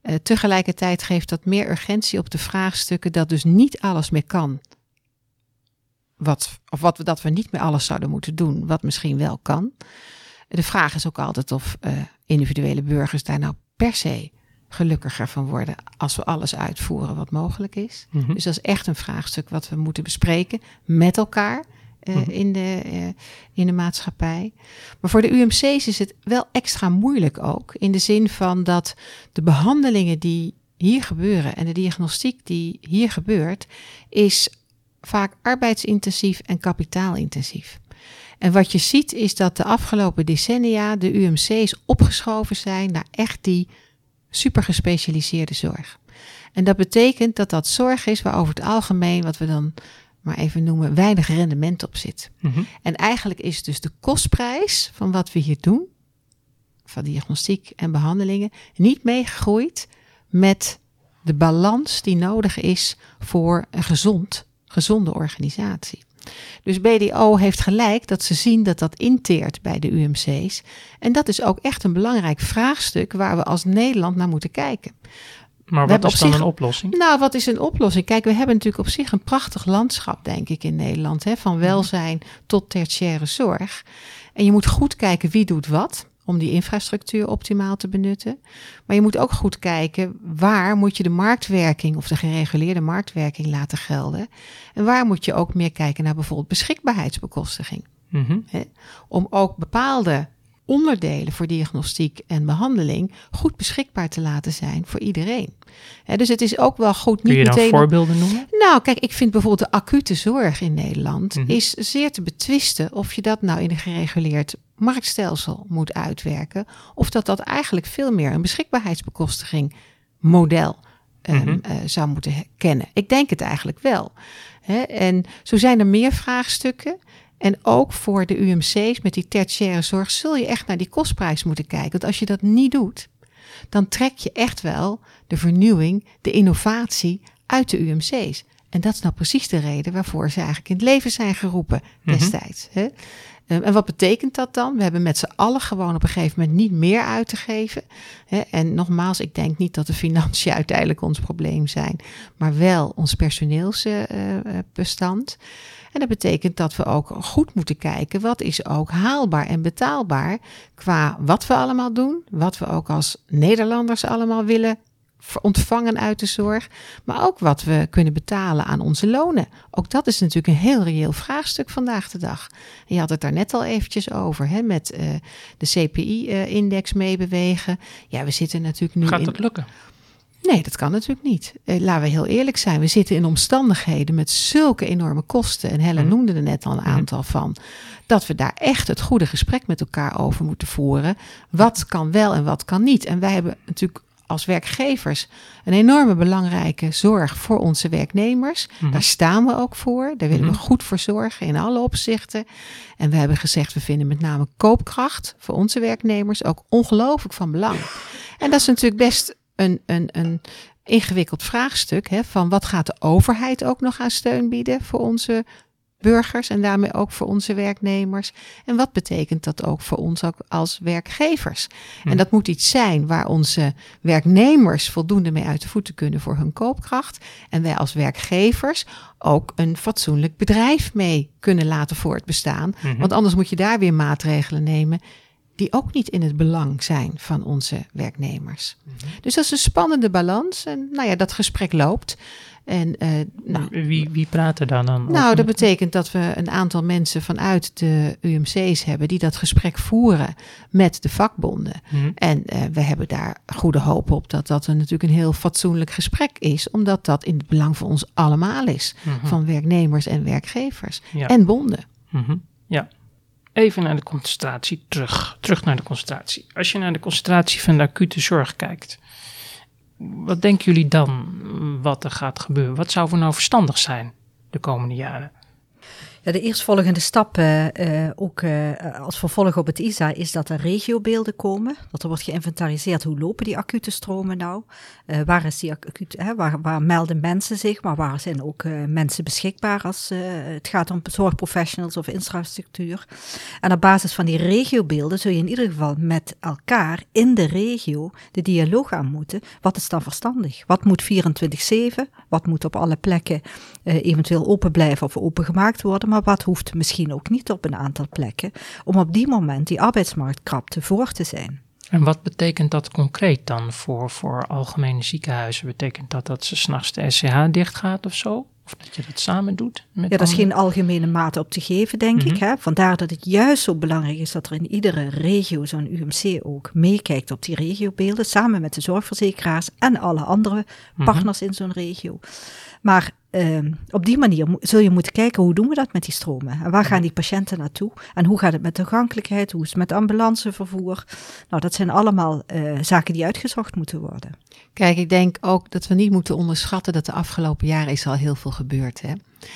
[SPEAKER 5] Eh, tegelijkertijd geeft dat meer urgentie op de vraagstukken dat dus niet alles meer kan. Wat, of wat dat we niet meer alles zouden moeten doen, wat misschien wel kan. De vraag is ook altijd of eh, individuele burgers daar nou per se gelukkiger van worden als we alles uitvoeren wat mogelijk is.
[SPEAKER 3] Mhm.
[SPEAKER 5] Dus dat is echt een vraagstuk wat we moeten bespreken met elkaar eh,
[SPEAKER 3] Mhm.
[SPEAKER 5] in, de, eh, in de maatschappij. Maar voor de UMC's is het wel extra moeilijk ook. In de zin van dat de behandelingen die hier gebeuren en de diagnostiek die hier gebeurt, is vaak arbeidsintensief en kapitaalintensief. En wat je ziet is dat de afgelopen decennia de UMC's opgeschoven zijn naar echt die super gespecialiseerde zorg. En dat betekent dat dat zorg is waar over het algemeen, wat we dan maar even noemen, weinig rendement op zit.
[SPEAKER 3] Mhm.
[SPEAKER 5] En eigenlijk is dus de kostprijs van wat we hier doen, van diagnostiek en behandelingen, niet meegegroeid met de balans die nodig is voor een gezond, gezonde organisatie. Dus BDO heeft gelijk dat ze zien dat dat inteert bij de UMC's. En dat is ook echt een belangrijk vraagstuk waar we als Nederland naar moeten kijken.
[SPEAKER 3] Maar wat is dan
[SPEAKER 5] zich-
[SPEAKER 3] een oplossing?
[SPEAKER 5] Nou, wat is een oplossing? Kijk, we hebben natuurlijk op zich een prachtig landschap, denk ik, in Nederland. Hè? Van welzijn tot tertiaire zorg. En je moet goed kijken wie doet wat om die infrastructuur optimaal te benutten. Maar je moet ook goed kijken waar moet je de marktwerking of de gereguleerde marktwerking laten gelden. En waar moet je ook meer kijken naar bijvoorbeeld beschikbaarheidsbekostiging
[SPEAKER 3] Mhm.
[SPEAKER 5] om ook bepaalde onderdelen voor diagnostiek en behandeling goed beschikbaar te laten zijn voor iedereen. Hè, dus het is ook wel goed
[SPEAKER 3] Kun je dan
[SPEAKER 5] meteen.
[SPEAKER 3] voorbeelden noemen?
[SPEAKER 5] Nou, kijk, ik vind bijvoorbeeld de acute zorg in Nederland
[SPEAKER 3] Mhm.
[SPEAKER 5] is zeer te betwisten of je dat nou in een gereguleerd marktstelsel moet uitwerken of dat dat eigenlijk veel meer een beschikbaarheidsbekostiging model ehm,
[SPEAKER 3] Mhm.
[SPEAKER 5] eh, zou moeten kennen. Ik denk het eigenlijk wel. Hè? En zo zijn er meer vraagstukken. En ook voor de UMC's met die tertiaire zorg zul je echt naar die kostprijs moeten kijken. Want als je dat niet doet, dan trek je echt wel de vernieuwing, de innovatie uit de UMC's. En dat is nou precies de reden waarvoor ze eigenlijk in het leven zijn geroepen
[SPEAKER 3] Mhm.
[SPEAKER 5] destijds. Hè? Ehm, En wat betekent dat dan? We hebben met z'n allen gewoon op een gegeven moment niet meer uit te geven. Hè? En nogmaals, ik denk niet dat de financiën uiteindelijk ons probleem zijn, maar wel ons personeelsbestand. En dat betekent dat we ook goed moeten kijken wat is ook haalbaar en betaalbaar qua wat we allemaal doen, wat we ook als Nederlanders allemaal willen ontvangen uit de zorg, maar ook wat we kunnen betalen aan onze lonen. Ook dat is natuurlijk een heel reëel vraagstuk vandaag de dag. En je had het daar net al eventjes over, hè, met eh, de CPI-index meebewegen. Ja, we zitten natuurlijk nu
[SPEAKER 3] Gaat
[SPEAKER 5] in...
[SPEAKER 3] dat lukken?
[SPEAKER 5] Nee, dat kan natuurlijk niet. Eh, laten we heel eerlijk zijn. We zitten in omstandigheden met zulke enorme kosten. En Helen
[SPEAKER 3] Mhm.
[SPEAKER 5] noemde er net al een
[SPEAKER 3] Mhm.
[SPEAKER 5] aantal van. Dat we daar echt het goede gesprek met elkaar over moeten voeren. Wat kan wel en wat kan niet. En wij hebben natuurlijk als werkgevers een enorme belangrijke zorg voor onze werknemers.
[SPEAKER 3] Mhm.
[SPEAKER 5] Daar staan we ook voor. Daar willen
[SPEAKER 3] Mhm.
[SPEAKER 5] we goed voor zorgen in alle opzichten. En we hebben gezegd, we vinden met name koopkracht voor onze werknemers ook ongelooflijk van belang. En dat is natuurlijk best een, een, een ingewikkeld vraagstuk. Hè, van wat gaat de overheid ook nog aan steun bieden voor onze burgers en daarmee ook voor onze werknemers? En wat betekent dat ook voor ons ook als werkgevers?
[SPEAKER 3] Hm.
[SPEAKER 5] En dat moet iets zijn waar onze werknemers voldoende mee uit de voeten kunnen voor hun koopkracht. En wij als werkgevers ook een fatsoenlijk bedrijf mee kunnen laten voortbestaan.
[SPEAKER 3] Mhm.
[SPEAKER 5] Want anders moet je daar weer maatregelen nemen die ook niet in het belang zijn van onze werknemers. Dus dat is een spannende balans. En nou ja, dat gesprek loopt. En eh, nou,
[SPEAKER 3] Wie, wie praat er dan dan?
[SPEAKER 5] nou, dat betekent dat we een aantal mensen vanuit de UMC's hebben die dat gesprek voeren met de vakbonden.
[SPEAKER 3] Mhm.
[SPEAKER 5] En eh, we hebben daar goede hoop op dat dat een, natuurlijk een heel fatsoenlijk gesprek is, omdat dat in het belang van ons allemaal is,
[SPEAKER 3] Mhm.
[SPEAKER 5] van werknemers en werkgevers
[SPEAKER 3] Ja.
[SPEAKER 5] en bonden.
[SPEAKER 3] Mhm. Ja. Even naar de concentratie terug. Terug naar de concentratie. Als je naar de concentratie van de acute zorg kijkt, wat denken jullie dan wat er gaat gebeuren? Wat zou voor nou verstandig zijn de komende jaren?
[SPEAKER 4] Ja, de eerstvolgende stap, eh, eh, ook eh, als vervolg op het ISA, is dat er regiobeelden komen. Dat er wordt geïnventariseerd hoe lopen die acute stromen nou? Eh, waar, is die hè, waar, waar melden mensen zich, maar waar zijn ook mensen beschikbaar als het gaat om zorgprofessionals of infrastructuur? En op basis van die regiobeelden zul je in ieder geval met elkaar in de regio de dialoog aan moeten. Wat is dan verstandig? Wat moet 24-7? Wat moet op alle plekken eventueel open blijven of opengemaakt worden? Maar wat hoeft misschien ook niet op een aantal plekken? Om op die moment die arbeidsmarktkrapte voor te zijn.
[SPEAKER 3] En wat betekent dat concreet dan voor, voor algemene ziekenhuizen? Betekent dat dat ze s'nachts de SCH dichtgaat of zo? Of dat je dat samen doet? Met
[SPEAKER 4] ja, dat is geen algemene mate op te geven, denk ik.
[SPEAKER 3] Mhm.
[SPEAKER 4] Hè? Vandaar dat het juist zo belangrijk is dat er in iedere regio zo'n UMC ook meekijkt op die regiobeelden, samen met de zorgverzekeraars en alle andere
[SPEAKER 3] Mhm.
[SPEAKER 4] partners in zo'n regio. Maar ehm, op die manier zul je moeten kijken hoe doen we dat met die stromen? En waar gaan die patiënten naartoe? En hoe gaat het met toegankelijkheid? Hoe is het met ambulancevervoer? Nou, dat zijn allemaal eh, zaken die uitgezocht moeten worden.
[SPEAKER 5] Kijk, ik denk ook dat we niet moeten onderschatten dat de afgelopen jaren is al heel veel gebeurd. Hè?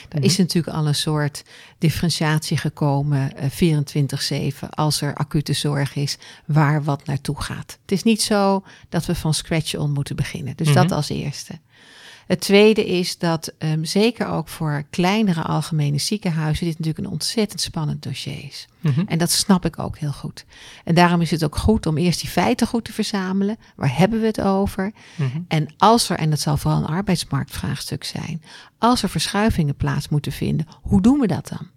[SPEAKER 5] Er is natuurlijk al een soort differentiatie gekomen, eh, 24-7, als er acute zorg is, waar wat naartoe gaat. Het is niet zo dat we van scratch on moeten beginnen. Dus dat
[SPEAKER 3] Mhm.
[SPEAKER 5] als eerste. Het tweede is dat ehm, zeker ook voor kleinere algemene ziekenhuizen dit natuurlijk een ontzettend spannend dossier is.
[SPEAKER 3] Mhm.
[SPEAKER 5] En dat snap ik ook heel goed. En daarom is het ook goed om eerst die feiten goed te verzamelen. Waar hebben we het over?
[SPEAKER 3] Mhm.
[SPEAKER 5] En als er, en dat zal vooral een arbeidsmarktvraagstuk zijn, als er verschuivingen plaats moeten vinden, hoe doen we dat dan?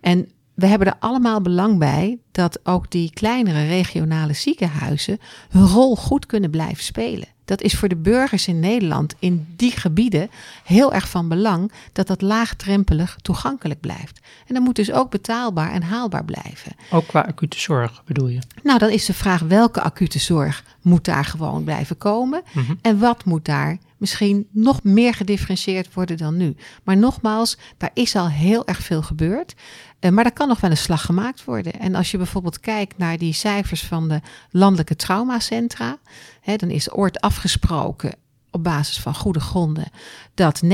[SPEAKER 5] En we hebben er allemaal belang bij dat ook die kleinere regionale ziekenhuizen hun rol goed kunnen blijven spelen. Dat is voor de burgers in Nederland in die gebieden heel erg van belang dat dat laagdrempelig toegankelijk blijft. En dat moet dus ook betaalbaar en haalbaar blijven.
[SPEAKER 3] Ook qua acute zorg bedoel je?
[SPEAKER 5] Nou, dan is de vraag welke acute zorg moet daar gewoon blijven komen
[SPEAKER 3] Mhm.
[SPEAKER 5] en wat moet daar misschien nog meer gedifferentieerd worden dan nu. Maar nogmaals, daar is al heel erg veel gebeurd, maar daar kan nog wel een slag gemaakt worden. En als je bijvoorbeeld kijkt naar die cijfers van de landelijke traumacentra, hè, dan is ooit afgesproken op basis van goede gronden dat 90%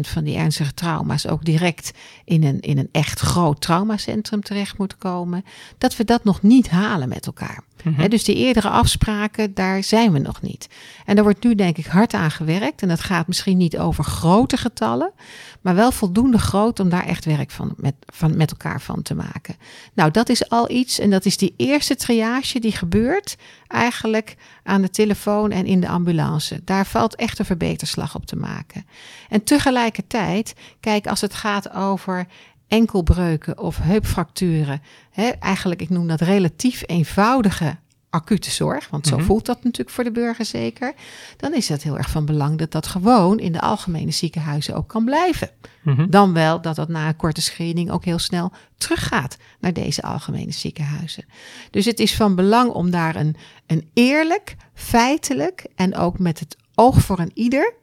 [SPEAKER 5] van die ernstige trauma's ook direct in een, in een echt groot traumacentrum terecht moet komen, dat we dat nog niet halen met elkaar.
[SPEAKER 3] Mhm.
[SPEAKER 5] Dus die eerdere afspraken, daar zijn we nog niet. En daar wordt nu denk ik hard aan gewerkt. En dat gaat misschien niet over grote getallen, maar wel voldoende groot om daar echt werk van met, van, met elkaar van te maken. Nou, dat is al iets. En dat is die eerste triage die gebeurt eigenlijk aan de telefoon en in de ambulance. Daar valt echt een verbeterslag op te maken. En tegelijkertijd, kijk, als het gaat over enkelbreuken of heupfracturen, hè, eigenlijk, ik noem dat relatief eenvoudige acute zorg, want zo
[SPEAKER 3] Mhm.
[SPEAKER 5] voelt dat natuurlijk voor de burger zeker, dan is het heel erg van belang dat dat gewoon in de algemene ziekenhuizen ook kan blijven.
[SPEAKER 3] Mhm.
[SPEAKER 5] Dan wel dat dat na een korte screening ook heel snel teruggaat naar deze algemene ziekenhuizen. Dus het is van belang om daar een, een eerlijk, feitelijk en ook met het oog voor een ieder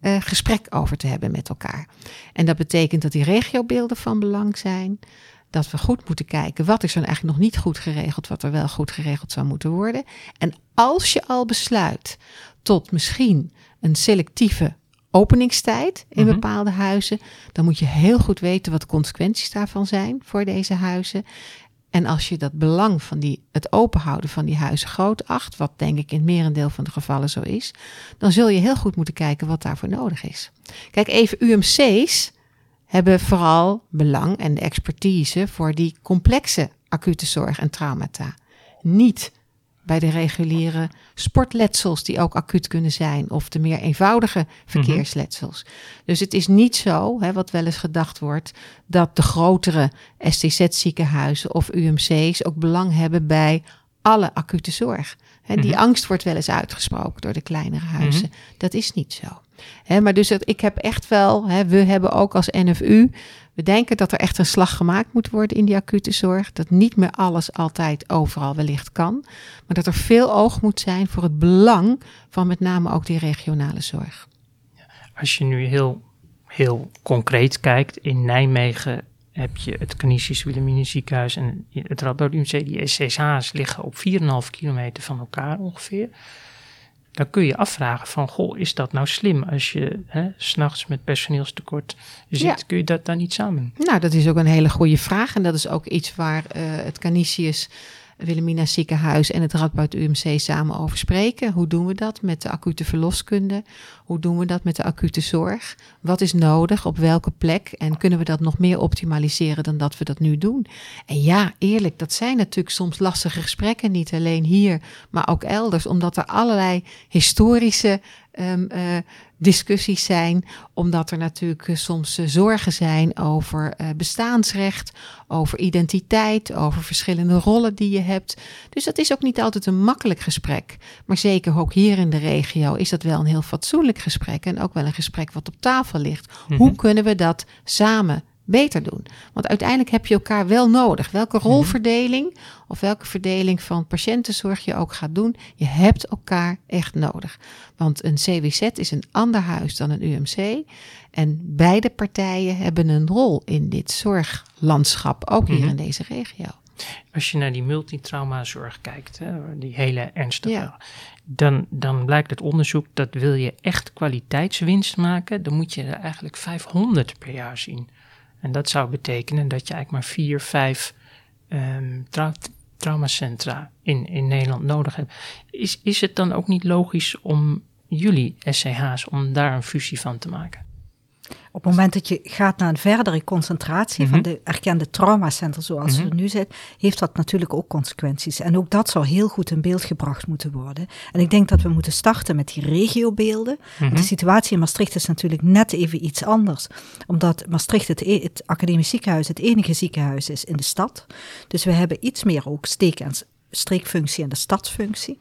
[SPEAKER 5] eh, gesprek over te hebben met elkaar. En dat betekent dat die regiobeelden van belang zijn. Dat we goed moeten kijken wat is er eigenlijk nog niet goed geregeld, wat er wel goed geregeld zou moeten worden. En als je al besluit tot misschien een selectieve openingstijd in
[SPEAKER 3] Mhm.
[SPEAKER 5] bepaalde huizen, dan moet je heel goed weten wat de consequenties daarvan zijn voor deze huizen. En als je dat belang van die, het openhouden van die huizen groot acht, wat denk ik in het merendeel van de gevallen zo is, dan zul je heel goed moeten kijken wat daarvoor nodig is. Kijk, even UMC's hebben vooral belang en de expertise voor die complexe acute zorg en traumata. Niet bij de reguliere sportletsels die ook acuut kunnen zijn of de meer eenvoudige verkeersletsels. Dus het is niet zo, hè, wat wel eens gedacht wordt, dat de grotere STZ-ziekenhuizen of UMC's ook belang hebben bij alle acute zorg. Hè, die
[SPEAKER 3] Mhm.
[SPEAKER 5] angst wordt wel eens uitgesproken door de kleinere huizen. Dat is niet zo. Maar dus ik heb echt wel, we hebben ook als NFU, we denken dat er echt een slag gemaakt moet worden in die acute zorg. Dat niet meer alles altijd overal wellicht kan. Maar dat er veel oog moet zijn voor het belang van met name ook die regionale zorg.
[SPEAKER 3] Als je nu heel, heel concreet kijkt, in Nijmegen heb je het Canisius Wilhelmina ziekenhuis en het Radboud UMC. Die SCH's liggen op 4,5 kilometer van elkaar ongeveer. Dan kun je afvragen van, goh, is dat nou slim als je s'nachts met personeelstekort zit?
[SPEAKER 5] Ja.
[SPEAKER 3] Kun je dat dan niet samen?
[SPEAKER 5] Nou, dat is ook een hele goede vraag. En dat is ook iets waar eh, het Canisius Wilhelmina ziekenhuis en het Radboud UMC samen over spreken. Hoe doen we dat met de acute verloskunde? Hoe doen we dat met de acute zorg? Wat is nodig? Op welke plek? En kunnen we dat nog meer optimaliseren dan dat we dat nu doen? En ja, eerlijk, dat zijn natuurlijk soms lastige gesprekken. Niet alleen hier, maar ook elders. Omdat er allerlei historische ehm, eh, discussies zijn, omdat er natuurlijk eh, soms eh, zorgen zijn over bestaansrecht, over identiteit, over verschillende rollen die je hebt. Dus dat is ook niet altijd een makkelijk gesprek. Maar zeker ook hier in de regio is dat wel een heel fatsoenlijk gesprek en ook wel een gesprek wat op tafel ligt. Hoe mhm. kunnen we dat samen beter doen. Want uiteindelijk heb je elkaar wel nodig. Welke mhm. rolverdeling of welke verdeling van patiëntenzorg je ook gaat doen, je hebt elkaar echt nodig. Want een CWZ is een ander huis dan een UMC. En beide partijen hebben een rol in dit zorglandschap, ook hier mhm. in deze regio.
[SPEAKER 3] Als je naar die multitraumazorg kijkt, hè, die hele ernstige, dan, dan blijkt het onderzoek dat wil je echt kwaliteitswinst maken, dan moet je er eigenlijk 500 per jaar zien. En dat zou betekenen dat je eigenlijk maar vier, vijf um, traumacentra in, in Nederland nodig hebt. Is, is het dan ook niet logisch om jullie SCH's, om daar een fusie van te maken?
[SPEAKER 4] Op het moment dat je gaat naar een verdere concentratie van mhm. de erkende traumacenters zoals mm er nu zit, heeft dat natuurlijk ook consequenties. En ook dat zou heel goed in beeld gebracht moeten worden. En ik denk dat we moeten starten met die regiobeelden. Mm De situatie in Maastricht is natuurlijk net even iets anders. Omdat Maastricht het, e-, het academisch ziekenhuis het enige ziekenhuis is in de stad. Dus we hebben iets meer ook steek en streekfunctie en de stadsfunctie.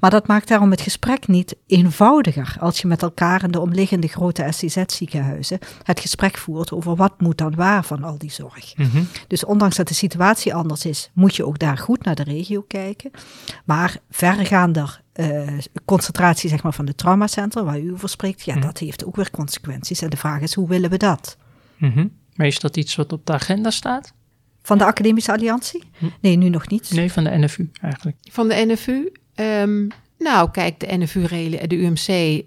[SPEAKER 4] Maar dat maakt daarom het gesprek niet eenvoudiger als je met elkaar in de omliggende grote SCZ-ziekenhuizen het gesprek voert over wat moet dan waar van al die zorg. Mhm. Dus ondanks dat de situatie anders is, moet je ook daar goed naar de regio kijken. Maar verregaander uh, concentratie zeg maar, van de traumacentra, waar u over spreekt, ja, mhm. dat heeft ook weer consequenties. En de vraag is, hoe willen we dat?
[SPEAKER 3] Mm Maar is dat iets wat op de agenda staat?
[SPEAKER 4] Van de Academische Alliantie? Hm. Nee, nu nog niet.
[SPEAKER 3] Nee, van de NFU eigenlijk.
[SPEAKER 5] Van de NFU? Ehm, nou, kijk, de NFU, de UMC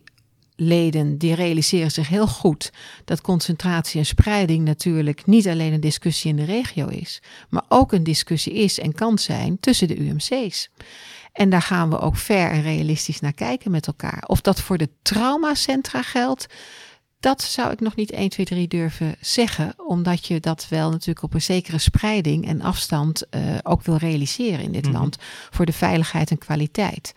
[SPEAKER 5] leden die realiseren zich heel goed dat concentratie en spreiding natuurlijk niet alleen een discussie in de regio is, maar ook een discussie is en kan zijn tussen de UMC's. En daar gaan we ook ver en realistisch naar kijken met elkaar. Of dat voor de traumacentra geldt, dat zou ik nog niet 1, 2, 3 durven zeggen, omdat je dat wel natuurlijk op een zekere spreiding en afstand uh, ook wil realiseren in dit mhm. land voor de veiligheid en kwaliteit.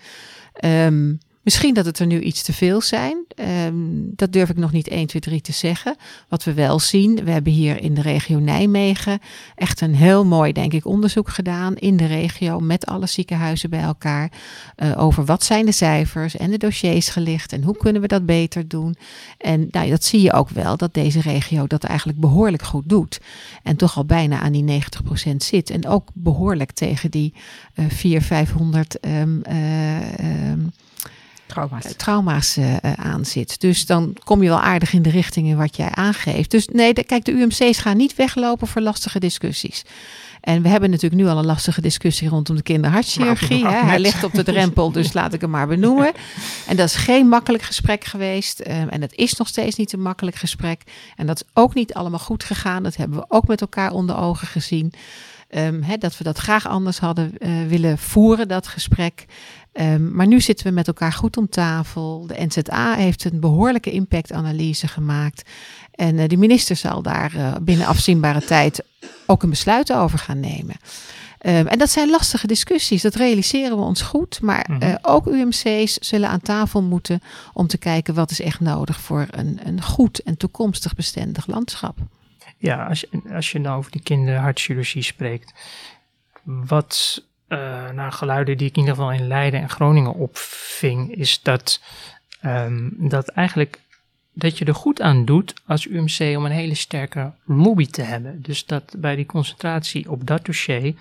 [SPEAKER 5] Um, Misschien dat het er nu iets te veel zijn. Ehm, dat durf ik nog niet 1, 2, 3 te zeggen. Wat we wel zien, we hebben hier in de regio Nijmegen echt een heel mooi, denk ik, onderzoek gedaan in de regio met alle ziekenhuizen bij elkaar. Uh, over wat zijn de cijfers en de dossiers gelicht en hoe kunnen we dat beter doen. En nou, dat zie je ook wel, dat deze regio dat eigenlijk behoorlijk goed doet. En toch al bijna aan die 90% zit. En ook behoorlijk tegen die uh, 400, 500 um, uh, um,
[SPEAKER 4] trauma's,
[SPEAKER 5] eh, trauma's uh, aan zit. Dus dan kom je wel aardig in de richting in wat jij aangeeft. Dus nee, de, kijk, de UMC's gaan niet weglopen voor lastige discussies. En we hebben natuurlijk nu al een lastige discussie rondom de kinderhartchirurgie. Hij ligt op de drempel, dus laat ik hem maar benoemen. En dat is geen makkelijk gesprek geweest. en het is nog steeds niet een makkelijk gesprek. En dat is ook niet allemaal goed gegaan. Dat hebben we ook met elkaar onder ogen gezien. Um, dat we dat graag anders hadden uh, willen voeren, dat gesprek. Um, maar nu zitten we met elkaar goed om tafel. De NZA heeft een behoorlijke impactanalyse gemaakt. En uh, de minister zal daar uh, binnen afzienbare tijd ook een besluit over gaan nemen. Um, en dat zijn lastige discussies, dat realiseren we ons goed. Maar mm -hmm. ook UMC's zullen aan tafel moeten om te kijken wat is echt nodig voor een, een goed en toekomstig bestendig landschap.
[SPEAKER 3] Ja, als je, als je nou over die kinderhartchirurgie spreekt, wat uh, naar geluiden die ik in ieder geval in Leiden en Groningen opving, is dat, um, dat eigenlijk dat je er goed aan doet als UMC om een hele sterke lobby te hebben. Dus dat bij die concentratie op dat dossier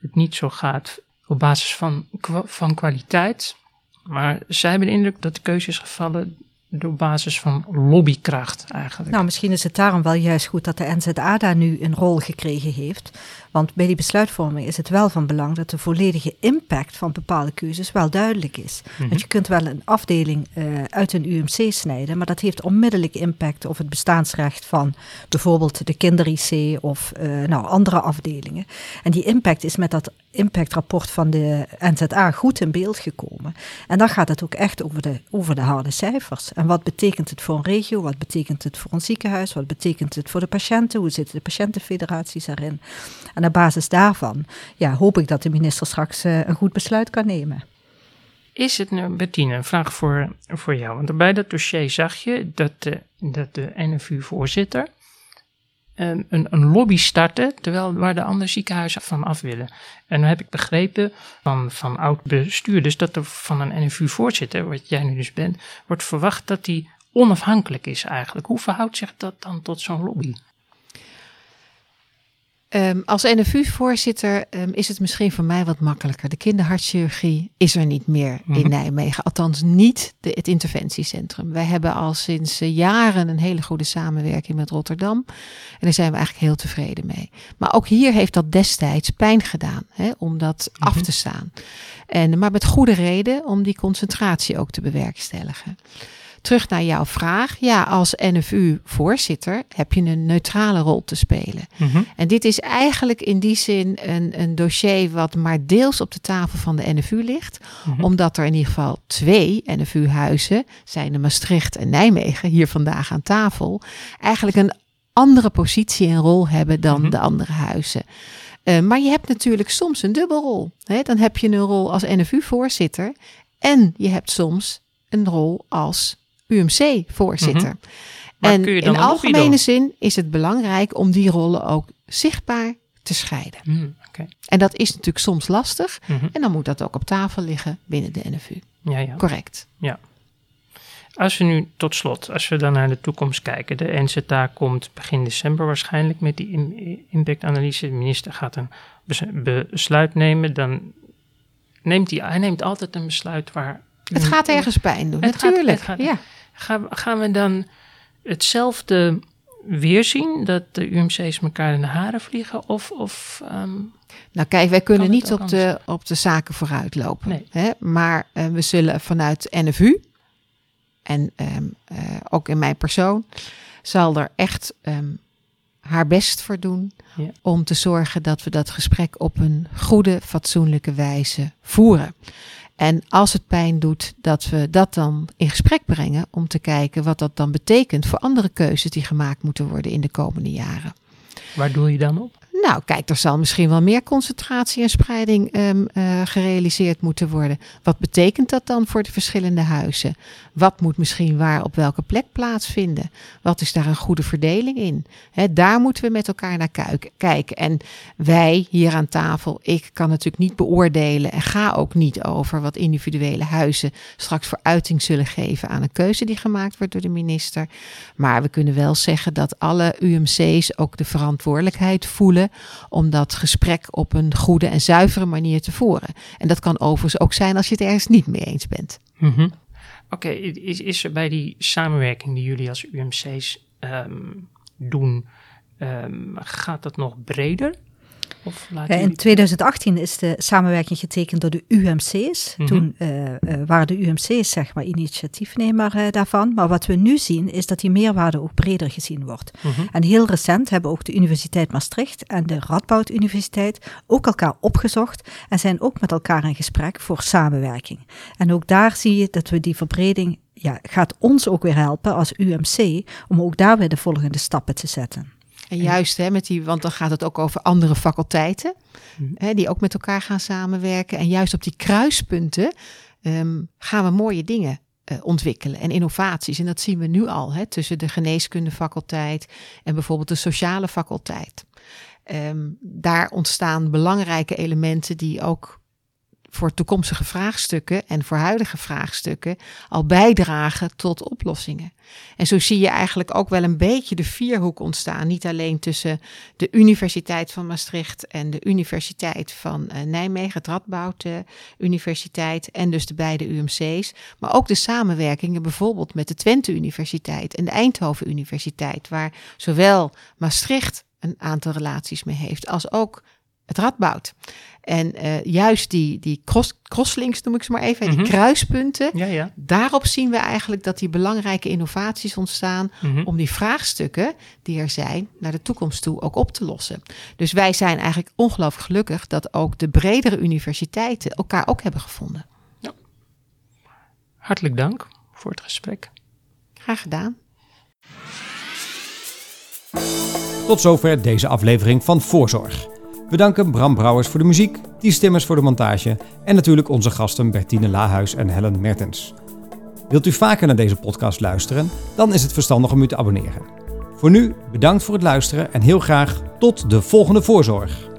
[SPEAKER 3] het niet zo gaat op basis van, van kwaliteit. Maar zij hebben de indruk dat de keuze gevallen op basis van lobbykracht eigenlijk.
[SPEAKER 4] Nou, misschien is het daarom wel juist goed dat de NZA daar nu een rol gekregen heeft. Want bij die besluitvorming is het wel van belang dat de volledige impact van bepaalde keuzes wel duidelijk is. Mhm. Want je kunt wel een afdeling uh, uit een UMC snijden, maar dat heeft onmiddellijk impact op het bestaansrecht van bijvoorbeeld de kinder-IC of uh, nou, andere afdelingen. En die impact is met dat impactrapport van de NZA goed in beeld gekomen. En dan gaat het ook echt over de, over de harde cijfers. En wat betekent het voor een regio? Wat betekent het voor een ziekenhuis? Wat betekent het voor de patiënten? Hoe zitten de patiëntenfederaties erin? En op basis daarvan ja, hoop ik dat de minister straks uh, een goed besluit kan nemen.
[SPEAKER 3] Is het nu, Bettine, een vraag voor, voor jou. Want bij dat dossier zag je dat de, dat de NFU-voorzitter een, een, een, lobby startte, terwijl waar de andere ziekenhuizen van af willen. En dan heb ik begrepen van, van oud-bestuurders dat er van een NFU-voorzitter, wat jij nu dus bent, wordt verwacht dat die onafhankelijk is eigenlijk. Hoe verhoudt zich dat dan tot zo'n lobby?
[SPEAKER 5] Um, als NFU-voorzitter um, is het misschien voor mij wat makkelijker. De kinderhartchirurgie is er niet meer in mhm. Nijmegen. Althans, niet de, het interventiecentrum. Wij hebben al sinds uh, jaren een hele goede samenwerking met Rotterdam. En daar zijn we eigenlijk heel tevreden mee. Maar ook hier heeft dat destijds pijn gedaan hè, om dat mm af te staan. En, maar met goede reden om die concentratie ook te bewerkstelligen. Terug naar jouw vraag. Ja, als NFU-voorzitter heb je een neutrale rol te spelen. Mhm. En dit is eigenlijk in die zin een, een dossier wat maar deels op de tafel van de NFU ligt. Mhm. Omdat er in ieder geval twee NFU-huizen, zijn de Maastricht en Nijmegen, hier vandaag aan tafel, eigenlijk een andere positie en rol hebben dan mhm. de andere huizen. Uh, maar je hebt natuurlijk soms een dubbelrol. Hè? Dan heb je een rol als NFU-voorzitter en je hebt soms een rol als UMC-voorzitter. Mm En in algemene zin is het belangrijk om die rollen ook zichtbaar te scheiden. Mm, En dat is natuurlijk soms lastig. Mhm. En dan moet dat ook op tafel liggen binnen de NFU. Ja, ja. Correct.
[SPEAKER 3] Ja. Als we nu tot slot, als we dan naar de toekomst kijken. De NZA komt begin december waarschijnlijk met die impactanalyse. De minister gaat een besluit nemen. Dan neemt hij, hij neemt altijd een besluit waar...
[SPEAKER 5] Het gaat ergens pijn doen, natuurlijk. Gaat, ja.
[SPEAKER 3] Gaan, gaan we dan hetzelfde weer zien? Dat de UMC's elkaar in de haren vliegen? Of, of
[SPEAKER 5] ehm, nou kijk, wij kunnen niet op de, op de zaken vooruitlopen. Nee. Hè? Maar uh, we zullen vanuit NFU en um, uh, ook in mijn persoon zal er echt um, haar best voor doen ja. om te zorgen dat we dat gesprek op een goede, fatsoenlijke wijze voeren. En als het pijn doet, dat we dat dan in gesprek brengen om te kijken wat dat dan betekent voor andere keuzes die gemaakt moeten worden in de komende jaren.
[SPEAKER 3] Waar doe je dan op?
[SPEAKER 5] Nou, kijk, er zal misschien wel meer concentratie en spreiding um, uh, gerealiseerd moeten worden. Wat betekent dat dan voor de verschillende huizen? Wat moet misschien waar op welke plek plaatsvinden? Wat is daar een goede verdeling in? Daar moeten we met elkaar naar kijken. En wij hier aan tafel, ik kan natuurlijk niet beoordelen en ga ook niet over wat individuele huizen straks voor uiting zullen geven aan een keuze die gemaakt wordt door de minister. Maar we kunnen wel zeggen dat alle UMC's ook de verantwoordelijkheid voelen om dat gesprek op een goede en zuivere manier te voeren. En dat kan overigens ook zijn als je het ergens niet mee eens bent.
[SPEAKER 3] Mhm. Oké, is, is er bij die samenwerking die jullie als UMC's ehm, doen, ehm, gaat dat nog breder?
[SPEAKER 4] In 2018 is de samenwerking getekend door de UMC's. Mhm. Toen uh, waren de UMC's zeg maar initiatiefnemer uh, daarvan. Maar wat we nu zien is dat die meerwaarde ook breder gezien wordt. Mhm. En heel recent hebben ook de Universiteit Maastricht en de Radboud Universiteit ook elkaar opgezocht en zijn ook met elkaar in gesprek voor samenwerking. En ook daar zie je dat we die verbreding ja, gaat ons ook weer helpen als UMC om ook daar weer de volgende stappen te zetten.
[SPEAKER 5] En juist, hè, met die, want dan gaat het ook over andere faculteiten, mhm. hè, die ook met elkaar gaan samenwerken. En juist op die kruispunten um, gaan we mooie dingen uh, ontwikkelen en innovaties. En dat zien we nu al hè, tussen de geneeskundefaculteit en bijvoorbeeld de sociale faculteit. Um, daar ontstaan belangrijke elementen die ook voor toekomstige vraagstukken en voor huidige vraagstukken al bijdragen tot oplossingen. En zo zie je eigenlijk ook wel een beetje de vierhoek ontstaan. Niet alleen tussen de Universiteit van Maastricht en de Universiteit van uh, Nijmegen, het Radboud uh, Universiteit en dus de beide UMC's. Maar ook de samenwerkingen bijvoorbeeld met de Twente Universiteit en de Eindhoven Universiteit, waar zowel Maastricht een aantal relaties mee heeft als ook het Radboud. En uh, juist die, die cross, crosslinks, noem ik ze maar even, die mhm. kruispunten, ja, ja. daarop zien we eigenlijk dat die belangrijke innovaties ontstaan mhm. om die vraagstukken die er zijn naar de toekomst toe ook op te lossen. Dus wij zijn eigenlijk ongelooflijk gelukkig dat ook de bredere universiteiten elkaar ook hebben gevonden. Ja.
[SPEAKER 3] Hartelijk dank voor het gesprek.
[SPEAKER 5] Graag gedaan.
[SPEAKER 1] Tot zover deze aflevering van Voorzorg. We danken Bram Brouwers voor de muziek, Ties Stimmers voor de montage en natuurlijk onze gasten Bertine Lahuis en Helen Mertens. Wilt u vaker naar deze podcast luisteren? Dan is het verstandig om u te abonneren. Voor nu, bedankt voor het luisteren en heel graag tot de volgende voorzorg.